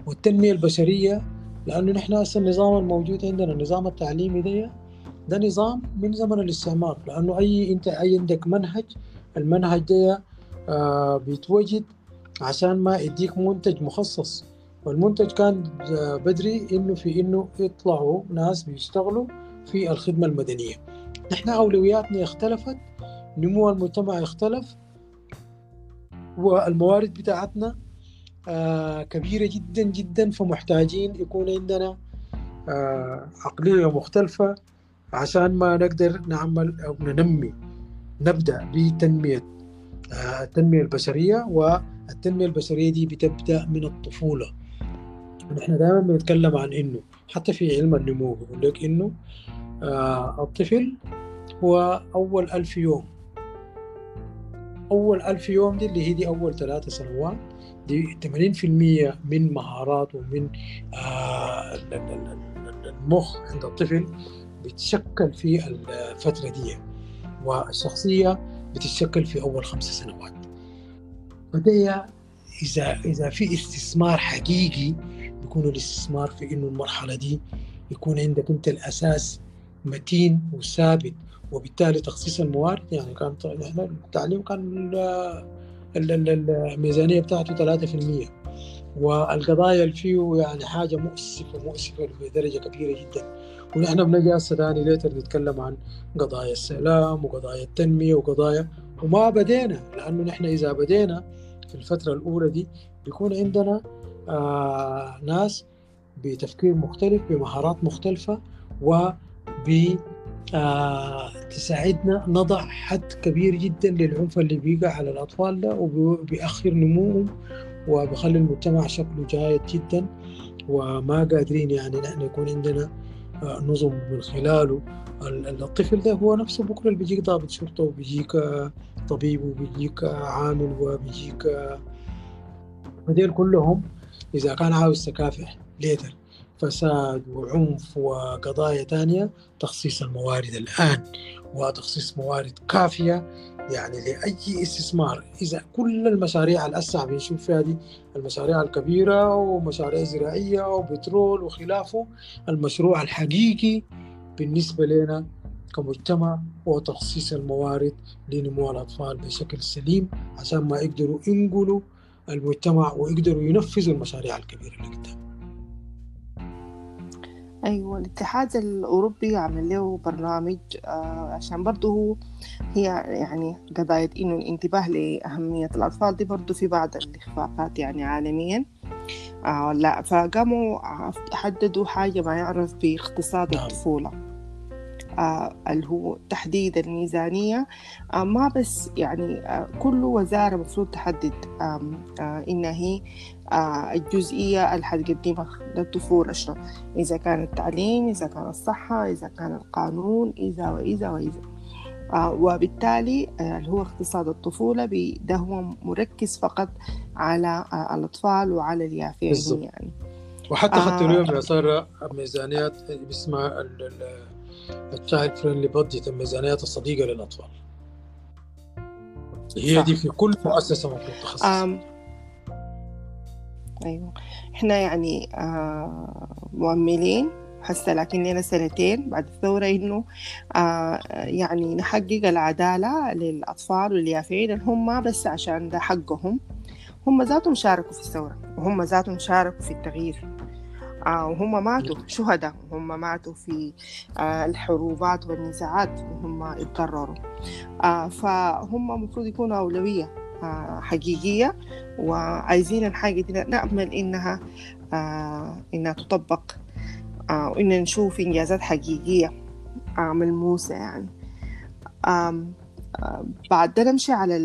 Speaker 2: والتنمية البشرية لأنه نحن هسه النظام الموجود عندنا النظام التعليمي ده ده نظام من زمن الاستعمار. لأنه أي أنت أي عندك منهج المنهج ده آه بيتوجد عشان ما يديك منتج مخصص. والمنتج كان بدري إنه في إنه يطلعوا ناس بيشتغلوا في الخدمة المدنية. نحن أولوياتنا اختلفت نمو المجتمع اختلف والموارد بتاعتنا آه كبيرة جدا جدا فمحتاجين يكون عندنا آه عقلية مختلفة عشان ما نقدر نعمل أو ننمي نبدأ بتنمية آه التنمية البشرية والتنمية البشرية دي بتبدأ من الطفولة. نحن دائما بنتكلم عن إنه حتى في علم النمو بيقول لك إنه آه الطفل هو أول ألف يوم. أول ألف يوم دي اللي هي دي أول ثلاثة سنوات دي 80% من مهاراته ومن آه المخ عند الطفل بتشكل في الفترة دي. والشخصية بتتشكل في أول خمس سنوات. فده إذا إذا في استثمار حقيقي يكون الاستثمار في إنه المرحلة دي يكون عندك أنت الأساس متين وثابت وبالتالي تخصيص الموارد يعني كان التعليم كان الميزانية بتاعته 3% والقضايا اللي فيه يعني حاجة مؤسفة مؤسفة بدرجة كبيرة جدا. ونحن بنجي هسه ثاني ليتر نتكلم عن قضايا السلام وقضايا التنمية وقضايا وما بدينا لأنه نحن إذا بدينا في الفترة الأولى دي بيكون عندنا ناس بتفكير مختلف بمهارات مختلفة و آه تساعدنا نضع حد كبير جدا للعنف اللي بيقع على الأطفال ده وبيأخر نموهم وبخلي المجتمع شكله جايد جدا وما قادرين يعني نحن يكون عندنا نظم من خلاله. الطفل ده هو نفسه بكرة اللي بيجيك ضابط شرطة وبيجيك طبيب وبيجيك عامل وبيجيك هذول كلهم إذا كان عاوز تكافح ليتر فساد وعنف وقضايا تانية تخصيص الموارد الآن وتخصيص موارد كافية يعني لأي استثمار. إذا كل المشاريع الأسع بنشوف فيها دي المشاريع الكبيرة ومشاريع زراعية وبترول وخلافه المشروع الحقيقي بالنسبة لنا كمجتمع هو تخصيص الموارد لنمو الأطفال بشكل سليم عشان ما يقدروا ينقلوا المجتمع ويقدروا ينفذوا المشاريع الكبيرة اللي قدام.
Speaker 1: أيوة الاتحاد الأوروبي عمل له برنامج آه عشان برضه هو هي يعني قضايا إنه الانتباه لأهمية الأطفال دي برضه في بعض الإخفاقات يعني عالميا. آه لا فقاموا حددوا حاجة ما يعرف باقتصاد الطفولة. آه اللي هو تحديد الميزانية. آه ما بس يعني آه كل وزارة مفروض تحدد آه آه إنها هي آه الجزئية اللي حتقدمها للطفولة شنو. إذا كان التعليم إذا كان الصحة إذا كان القانون إذا وإذا وإذا. آه وبالتالي آه اللي هو اقتصاد الطفولة ده هو مركز فقط على آه الأطفال وعلى اليافعين يعني.
Speaker 2: وحتى خدت اليوم يا سارة ميزانيات اسمها ال child friendly budget الميزانيات الصديقة للأطفال. هي صح. دي في كل مؤسسة مفروض تخصص.
Speaker 1: أيوة. إحنا يعني آه مؤملين هسه لكن لنا سنتين بعد الثورة إنه آه يعني نحقق العدالة للأطفال واليافعين اللي هم بس عشان ده حقهم هم ذاتهم شاركوا في الثورة وهم ذاتهم شاركوا في التغيير. وهم ماتوا شهداء وهم ماتوا في آه الحروبات والنزاعات وهم اتضرروا آه فهم المفروض يكونوا أولوية آه حقيقية وعايزين الحاجة دي نأمل إنها آه إنها تطبق آه وإن نشوف إنجازات حقيقية آه ملموسة يعني. آه بعد ده نمشي على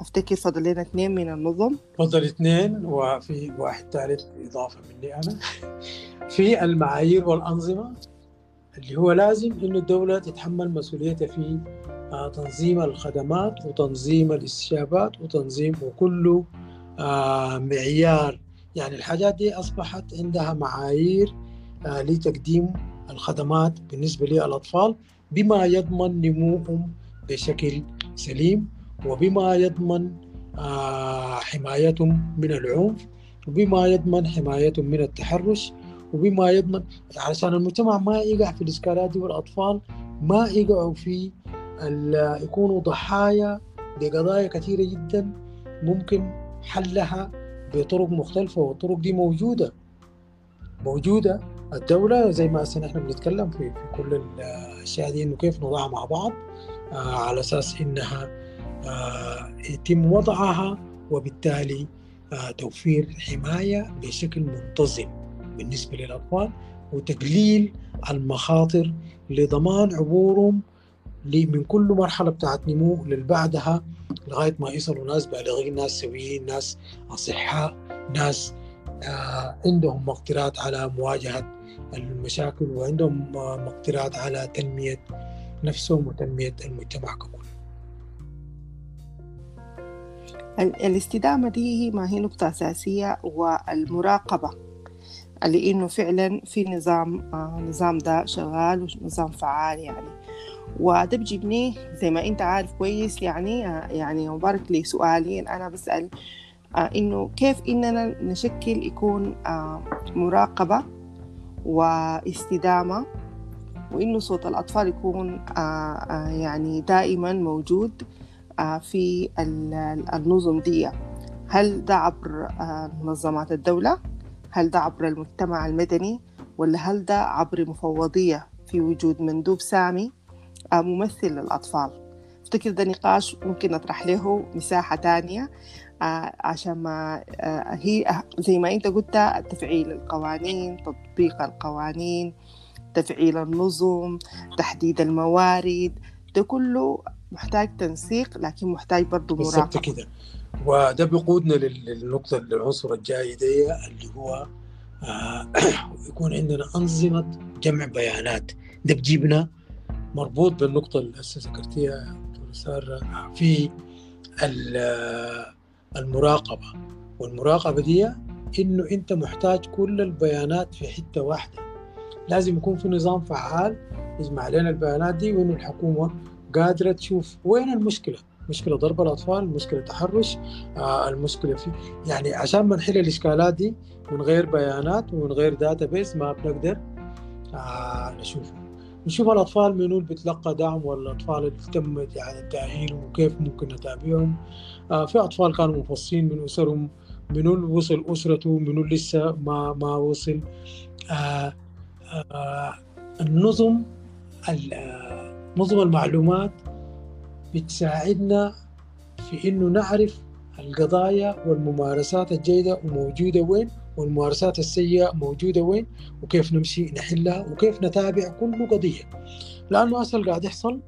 Speaker 1: أفتكر فاضل لنا اثنين من النظم.
Speaker 2: فضل اثنين وفي واحد ثالث إضافة مني أنا. في المعايير والأنظمة اللي هو لازم إنه الدولة تتحمل مسؤوليتها في تنظيم الخدمات وتنظيم الاستجابات وتنظيم وكله معيار. يعني الحاجات دي أصبحت عندها معايير لتقديم الخدمات بالنسبة للأطفال بما يضمن نموهم بشكل سليم. وبما يضمن حمايتهم من العنف وبما يضمن حمايتهم من التحرش وبما يضمن علشان المجتمع ما يقع في الإشكالات دي والأطفال ما يقعوا في يكونوا ضحايا لقضايا كثيرة جدا ممكن حلها بطرق مختلفة والطرق دي موجودة. موجودة الدولة زي ما هسه بنتكلم في, في كل الأشياء دي إنه كيف نضعها مع بعض آه على أساس إنها آه يتم وضعها وبالتالي آه توفير حماية بشكل منتظم بالنسبة للأطفال وتقليل المخاطر لضمان عبورهم من كل مرحلة بتاعت نمو للبعدها لغاية ما يصلوا ناس بالغين ناس سويين ناس أصحاء ناس آه عندهم مقدرات على مواجهة المشاكل وعندهم مقدرات على تنمية نفسهم وتنمية المجتمع ككل.
Speaker 1: الاستدامة دي ما هي نقطة أساسية والمراقبة لأنه فعلا في نظام آه نظام ده شغال ونظام فعال يعني. وده بجيبني زي ما أنت عارف كويس يعني آه يعني مبارك لي سؤالين أنا بسأل آه إنه كيف إننا نشكل يكون مراقبة واستدامة وإنه صوت الأطفال يكون يعني دائما موجود. في النظم دي هل ده عبر منظمات الدولة؟ هل ده عبر المجتمع المدني؟ ولا هل ده عبر مفوضية في وجود مندوب سامي ممثل للأطفال؟ أفتكر ده نقاش ممكن نطرح له مساحة تانية عشان ما هي زي ما أنت قلت تفعيل القوانين تطبيق القوانين تفعيل النظم تحديد الموارد ده كله محتاج تنسيق لكن محتاج برضه
Speaker 2: مراقبة. بالضبط كده. وده بيقودنا للنقطة العنصر الجاي دي اللي هو آه [CLEARS THROAT] يكون عندنا أنظمة جمع بيانات. ده بجيبنا مربوط بالنقطة اللي هسه ذكرتيها دكتور سارة في المراقبة. والمراقبة دي إنه أنت محتاج كل البيانات في حتة واحدة. لازم يكون في نظام فعال يجمع لنا البيانات دي وإنه الحكومة قادرة تشوف وين المشكلة؟ مشكلة ضرب الأطفال مشكلة تحرش آه المشكلة في يعني عشان ما نحل الإشكالات دي من غير بيانات ومن غير database ما بنقدر آه نشوفه نشوف الأطفال منو اللي بتلقى دعم ولا الأطفال اللي تم يعني تأهيلهم وكيف ممكن نتابعهم. آه في أطفال كانوا مفصلين من أسرهم منو اللي وصل أسرته منو لسه ما ما وصل. آه آه النظم نظم المعلومات بتساعدنا في إنه نعرف القضايا والممارسات الجيدة وموجودة وين والممارسات السيئة موجودة وين وكيف نمشي نحلها وكيف نتابع كل قضية. لأنه أصل قاعد يحصل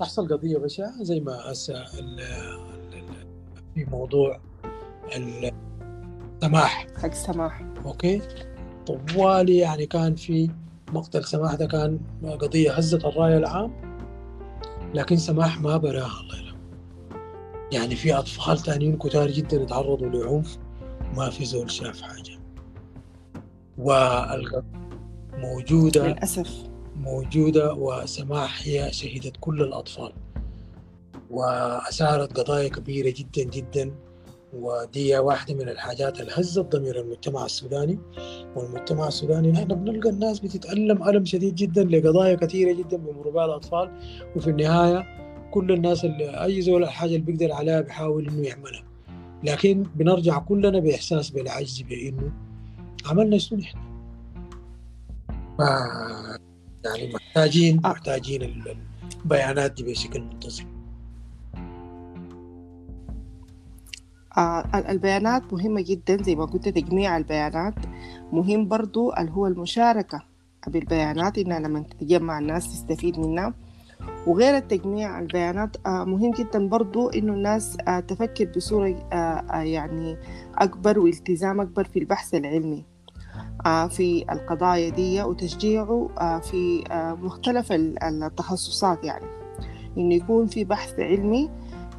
Speaker 2: تحصل قضية بشعة زي ما هسه في موضوع السماح
Speaker 1: حق السماح
Speaker 2: أوكي؟ طوالي يعني كان في مقتل سماح ده كان قضية هزت الرأي العام لكن سماح ما براها الله يرحمه. يعني في أطفال تانيين كتار جدا تعرضوا لعنف ما في زول شاف حاجة. موجودة
Speaker 1: للأسف.
Speaker 2: موجودة وسماح هي شهيدة كل الأطفال. وأثارت قضايا كبيرة جدا جدا. ودي واحدة من الحاجات اللي هزت ضمير المجتمع السوداني. والمجتمع السوداني نحن بنلقى الناس بتتألم ألم شديد جدا لقضايا كثيرة جدا بيمروا بها الأطفال. وفي النهاية كل الناس اللي أي زول الحاجة اللي بيقدر عليها بيحاول إنه يعملها. لكن بنرجع كلنا بإحساس بالعجز بإنه عملنا شنو نحن. يعني محتاجين آه. محتاجين البيانات دي بشكل منتظم.
Speaker 1: البيانات مهمة جدا زي ما قلت تجميع البيانات. مهم برضو اللي هو المشاركة بالبيانات إنها لما تتجمع الناس تستفيد منها. وغير التجميع البيانات آه مهم جدا برضو إنه الناس آه تفكر بصورة آه آه يعني أكبر والتزام أكبر في البحث العلمي آه في القضايا دي وتشجيعه آه في آه مختلف التخصصات يعني. إنه يكون في بحث علمي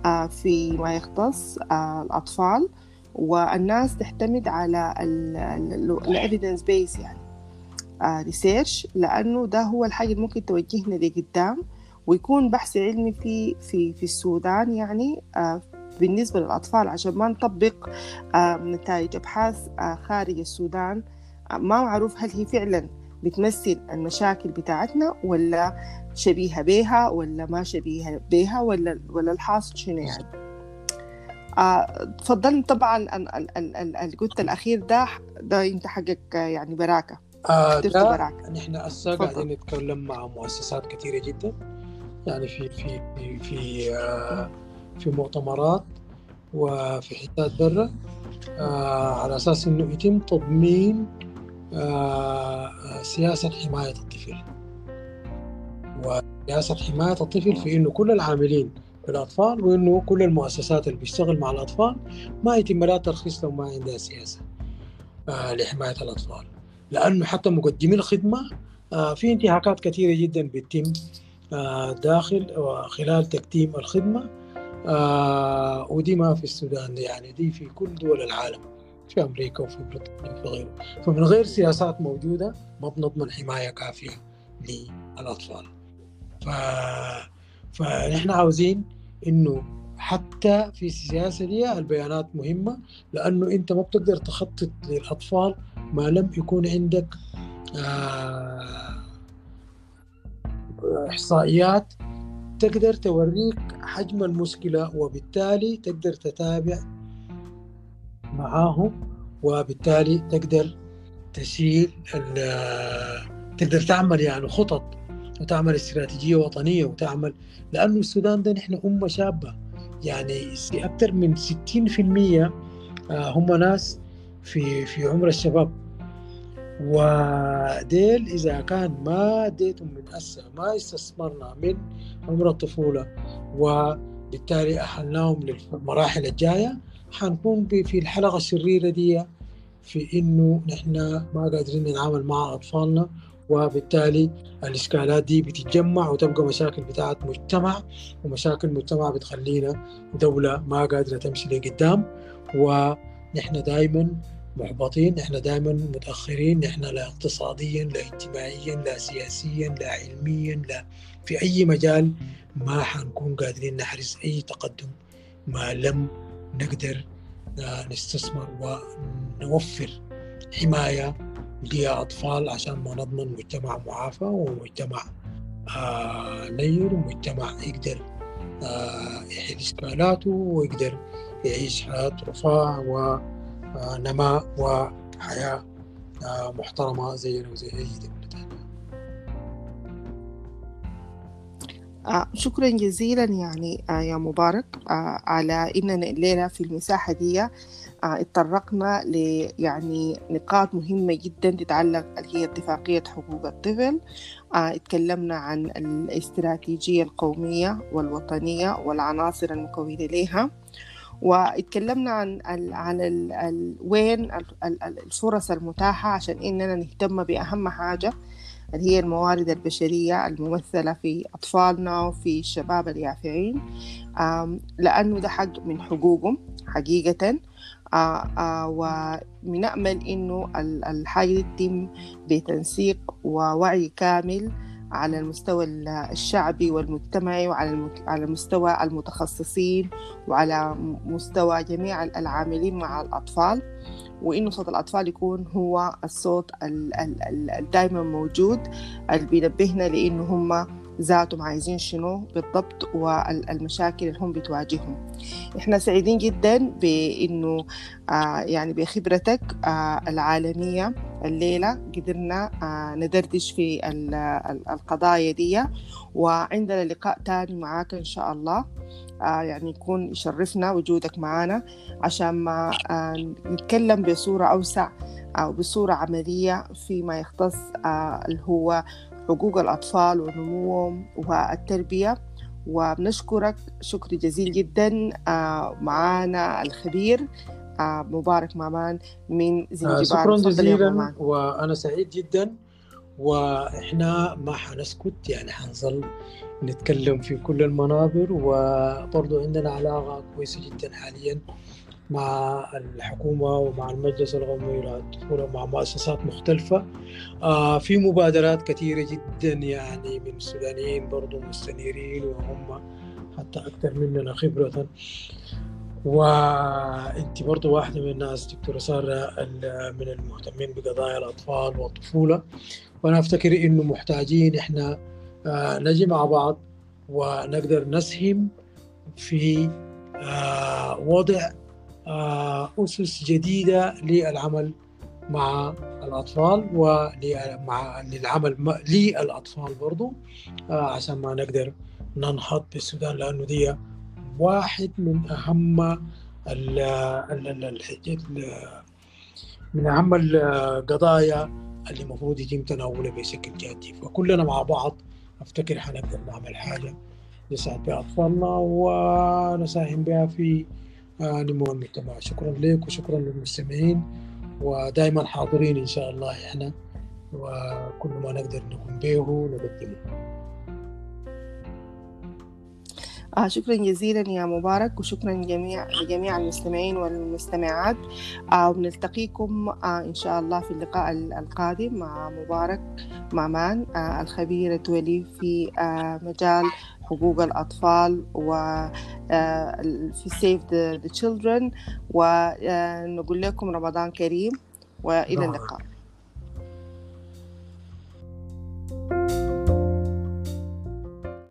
Speaker 1: آه، في ما يختص آه، الأطفال والناس تعتمد على ال evidence based يعني. research آه، لأنه ده هو الحاجة اللي ممكن توجهنا لقدام ويكون بحث علمي في في في السودان يعني بالنسبة للأطفال عشان ما نطبق نتائج أبحاث خارج السودان. ما معروف هل هي فعلا بتمثل المشاكل بتاعتنا ولا شبيهة بيها ولا ما شبيهة بيها ولا ولا الحاصل شنو يعني. آه تفضلت طبعا الجزء الأخير ده ده أنت حقك يعني براكة.
Speaker 2: آه ده براكة. نحن هسه قاعدين نتكلم مع مؤسسات كثيرة جدا. يعني في في في في, آه في مؤتمرات وفي حتات برا. آه على أساس إنه يتم تضمين آه سياسة حماية الطفل. وسياسة حماية الطفل في إنه كل العاملين بالأطفال وإنه كل المؤسسات اللي بيشتغل مع الأطفال ما يتم لها ترخيص لو ما عندها سياسة آه لحماية الأطفال. لأنه حتى مقدمي الخدمة آه في انتهاكات كثيرة جدا بتتم آه داخل وخلال تقديم الخدمة آه ودي ما في السودان يعني دي في كل دول العالم. في أمريكا وفي بريطانيا وفي غيره. فمن غير سياسات موجودة ما بنضمن حماية كافية للأطفال. ف... فنحن عاوزين إنه حتى في السياسة دي البيانات مهمة لأنه أنت ما بتقدر تخطط للأطفال ما لم يكون عندك آه إحصائيات تقدر توريك حجم المشكلة وبالتالي تقدر تتابع معاهم وبالتالي تقدر تشيل تقدر تعمل يعني خطط وتعمل استراتيجية وطنية وتعمل لأنه السودان ده نحن أمة شابة. يعني أكثر من 60% آه، هم ناس في في عمر الشباب. وديل إذا كان ما اديتهم من هسه ما استثمرنا من عمر الطفولة وبالتالي أحلناهم للمراحل الجاية حنكون في الحلقة الشريرة دي في إنه نحن ما قادرين نتعامل مع أطفالنا وبالتالي الإشكالات دي بتتجمع وتبقى مشاكل بتاعت مجتمع ومشاكل مجتمع بتخلينا دولة ما قادرة تمشي لقدام. ونحن دائما محبطين نحن دائما متأخرين نحن لا اقتصاديا لا اجتماعيا لا سياسيا لا علميا لا في أي مجال ما حنكون قادرين نحرز أي تقدم ما لم نقدر نستثمر ونوفر حماية لأطفال عشان ما نضمن مجتمع معافى ومجتمع آه نير ومجتمع يقدر آه يحل إشكالاته ويقدر يعيش حياة رفاه ونماء وحياة آه محترمة زينا وزي أي دولة
Speaker 1: شكرا جزيلا يعني آه يا مبارك آه على اننا الليلة في المساحة دي اتطرقنا ل يعني نقاط مهمة جدا تتعلق هي اتفاقية حقوق الطفل. اتكلمنا عن الاستراتيجية القومية والوطنية والعناصر المكونة لها واتكلمنا عن ال عن ال ال وين الفرص المتاحة عشان إننا نهتم بأهم حاجة. اللي هي الموارد البشرية الممثلة في أطفالنا وفي الشباب اليافعين؟ لأنه ده حق من حقوقهم حقيقة. آه آه وبنأمل إنه الحاجة تتم بتنسيق ووعي كامل على المستوى الشعبي والمجتمعي وعلى على مستوى المتخصصين وعلى مستوى جميع العاملين مع الأطفال. وإنه صوت الأطفال يكون هو الصوت الدائما موجود اللي بينبهنا لإنه هم ذاتهم عايزين شنو بالضبط والمشاكل اللي هم بتواجههم. إحنا سعيدين جدا بإنه آه يعني بخبرتك آه العالمية الليلة قدرنا آه ندردش في القضايا دي وعندنا لقاء تاني معاك إن شاء الله. يعني يكون يشرفنا وجودك معنا عشان ما آه نتكلم بصورة أوسع أو بصورة عملية فيما يختص آه اللي هو حقوق الأطفال ونموهم والتربية. وبنشكرك شكر جزيل جدا معانا الخبير مبارك مامان من
Speaker 2: زنجبار. شكرا جزيلا وأنا سعيد جدا وإحنا ما حنسكت يعني حنظل نتكلم في كل المنابر وبرضو عندنا علاقة كويسة جدا حاليا مع الحكومة ومع المجلس القومي للطفولة ومع مؤسسات مختلفة. آه في مبادرات كثيرة جدا يعني من السودانيين برضو مستنيرين وهم حتى أكثر مننا خبرة. وأنت برضو واحدة من الناس دكتورة سارة من المهتمين بقضايا الأطفال والطفولة. وأنا أفتكر إنه محتاجين إحنا نجي مع بعض ونقدر نسهم في آه وضع أسس جديدة للعمل مع الأطفال ومع للعمل للأطفال برضو عشان ما نقدر ننهض بالسودان لأنه دي واحد من أهم ال ال من أهم القضايا اللي المفروض يتم تناولها بشكل جادي. فكلنا مع بعض أفتكر حنقدر نعمل حاجة نساعد بها أطفالنا ونساهم بها في نمو المجتمع. شكرا لك وشكرا للمستمعين. ودائما حاضرين إن شاء الله إحنا. وكل ما نقدر نقوم به نقدمه.
Speaker 1: آه شكرا جزيلا يا مبارك وشكرا جميع لجميع المستمعين والمستمعات. آه ونلتقيكم آه إن شاء الله في اللقاء القادم مع مبارك معمان آه الخبير الدولي في آه مجال حقوق الأطفال و في Save the, the Children. ونقول لكم رمضان كريم وإلى اللقاء.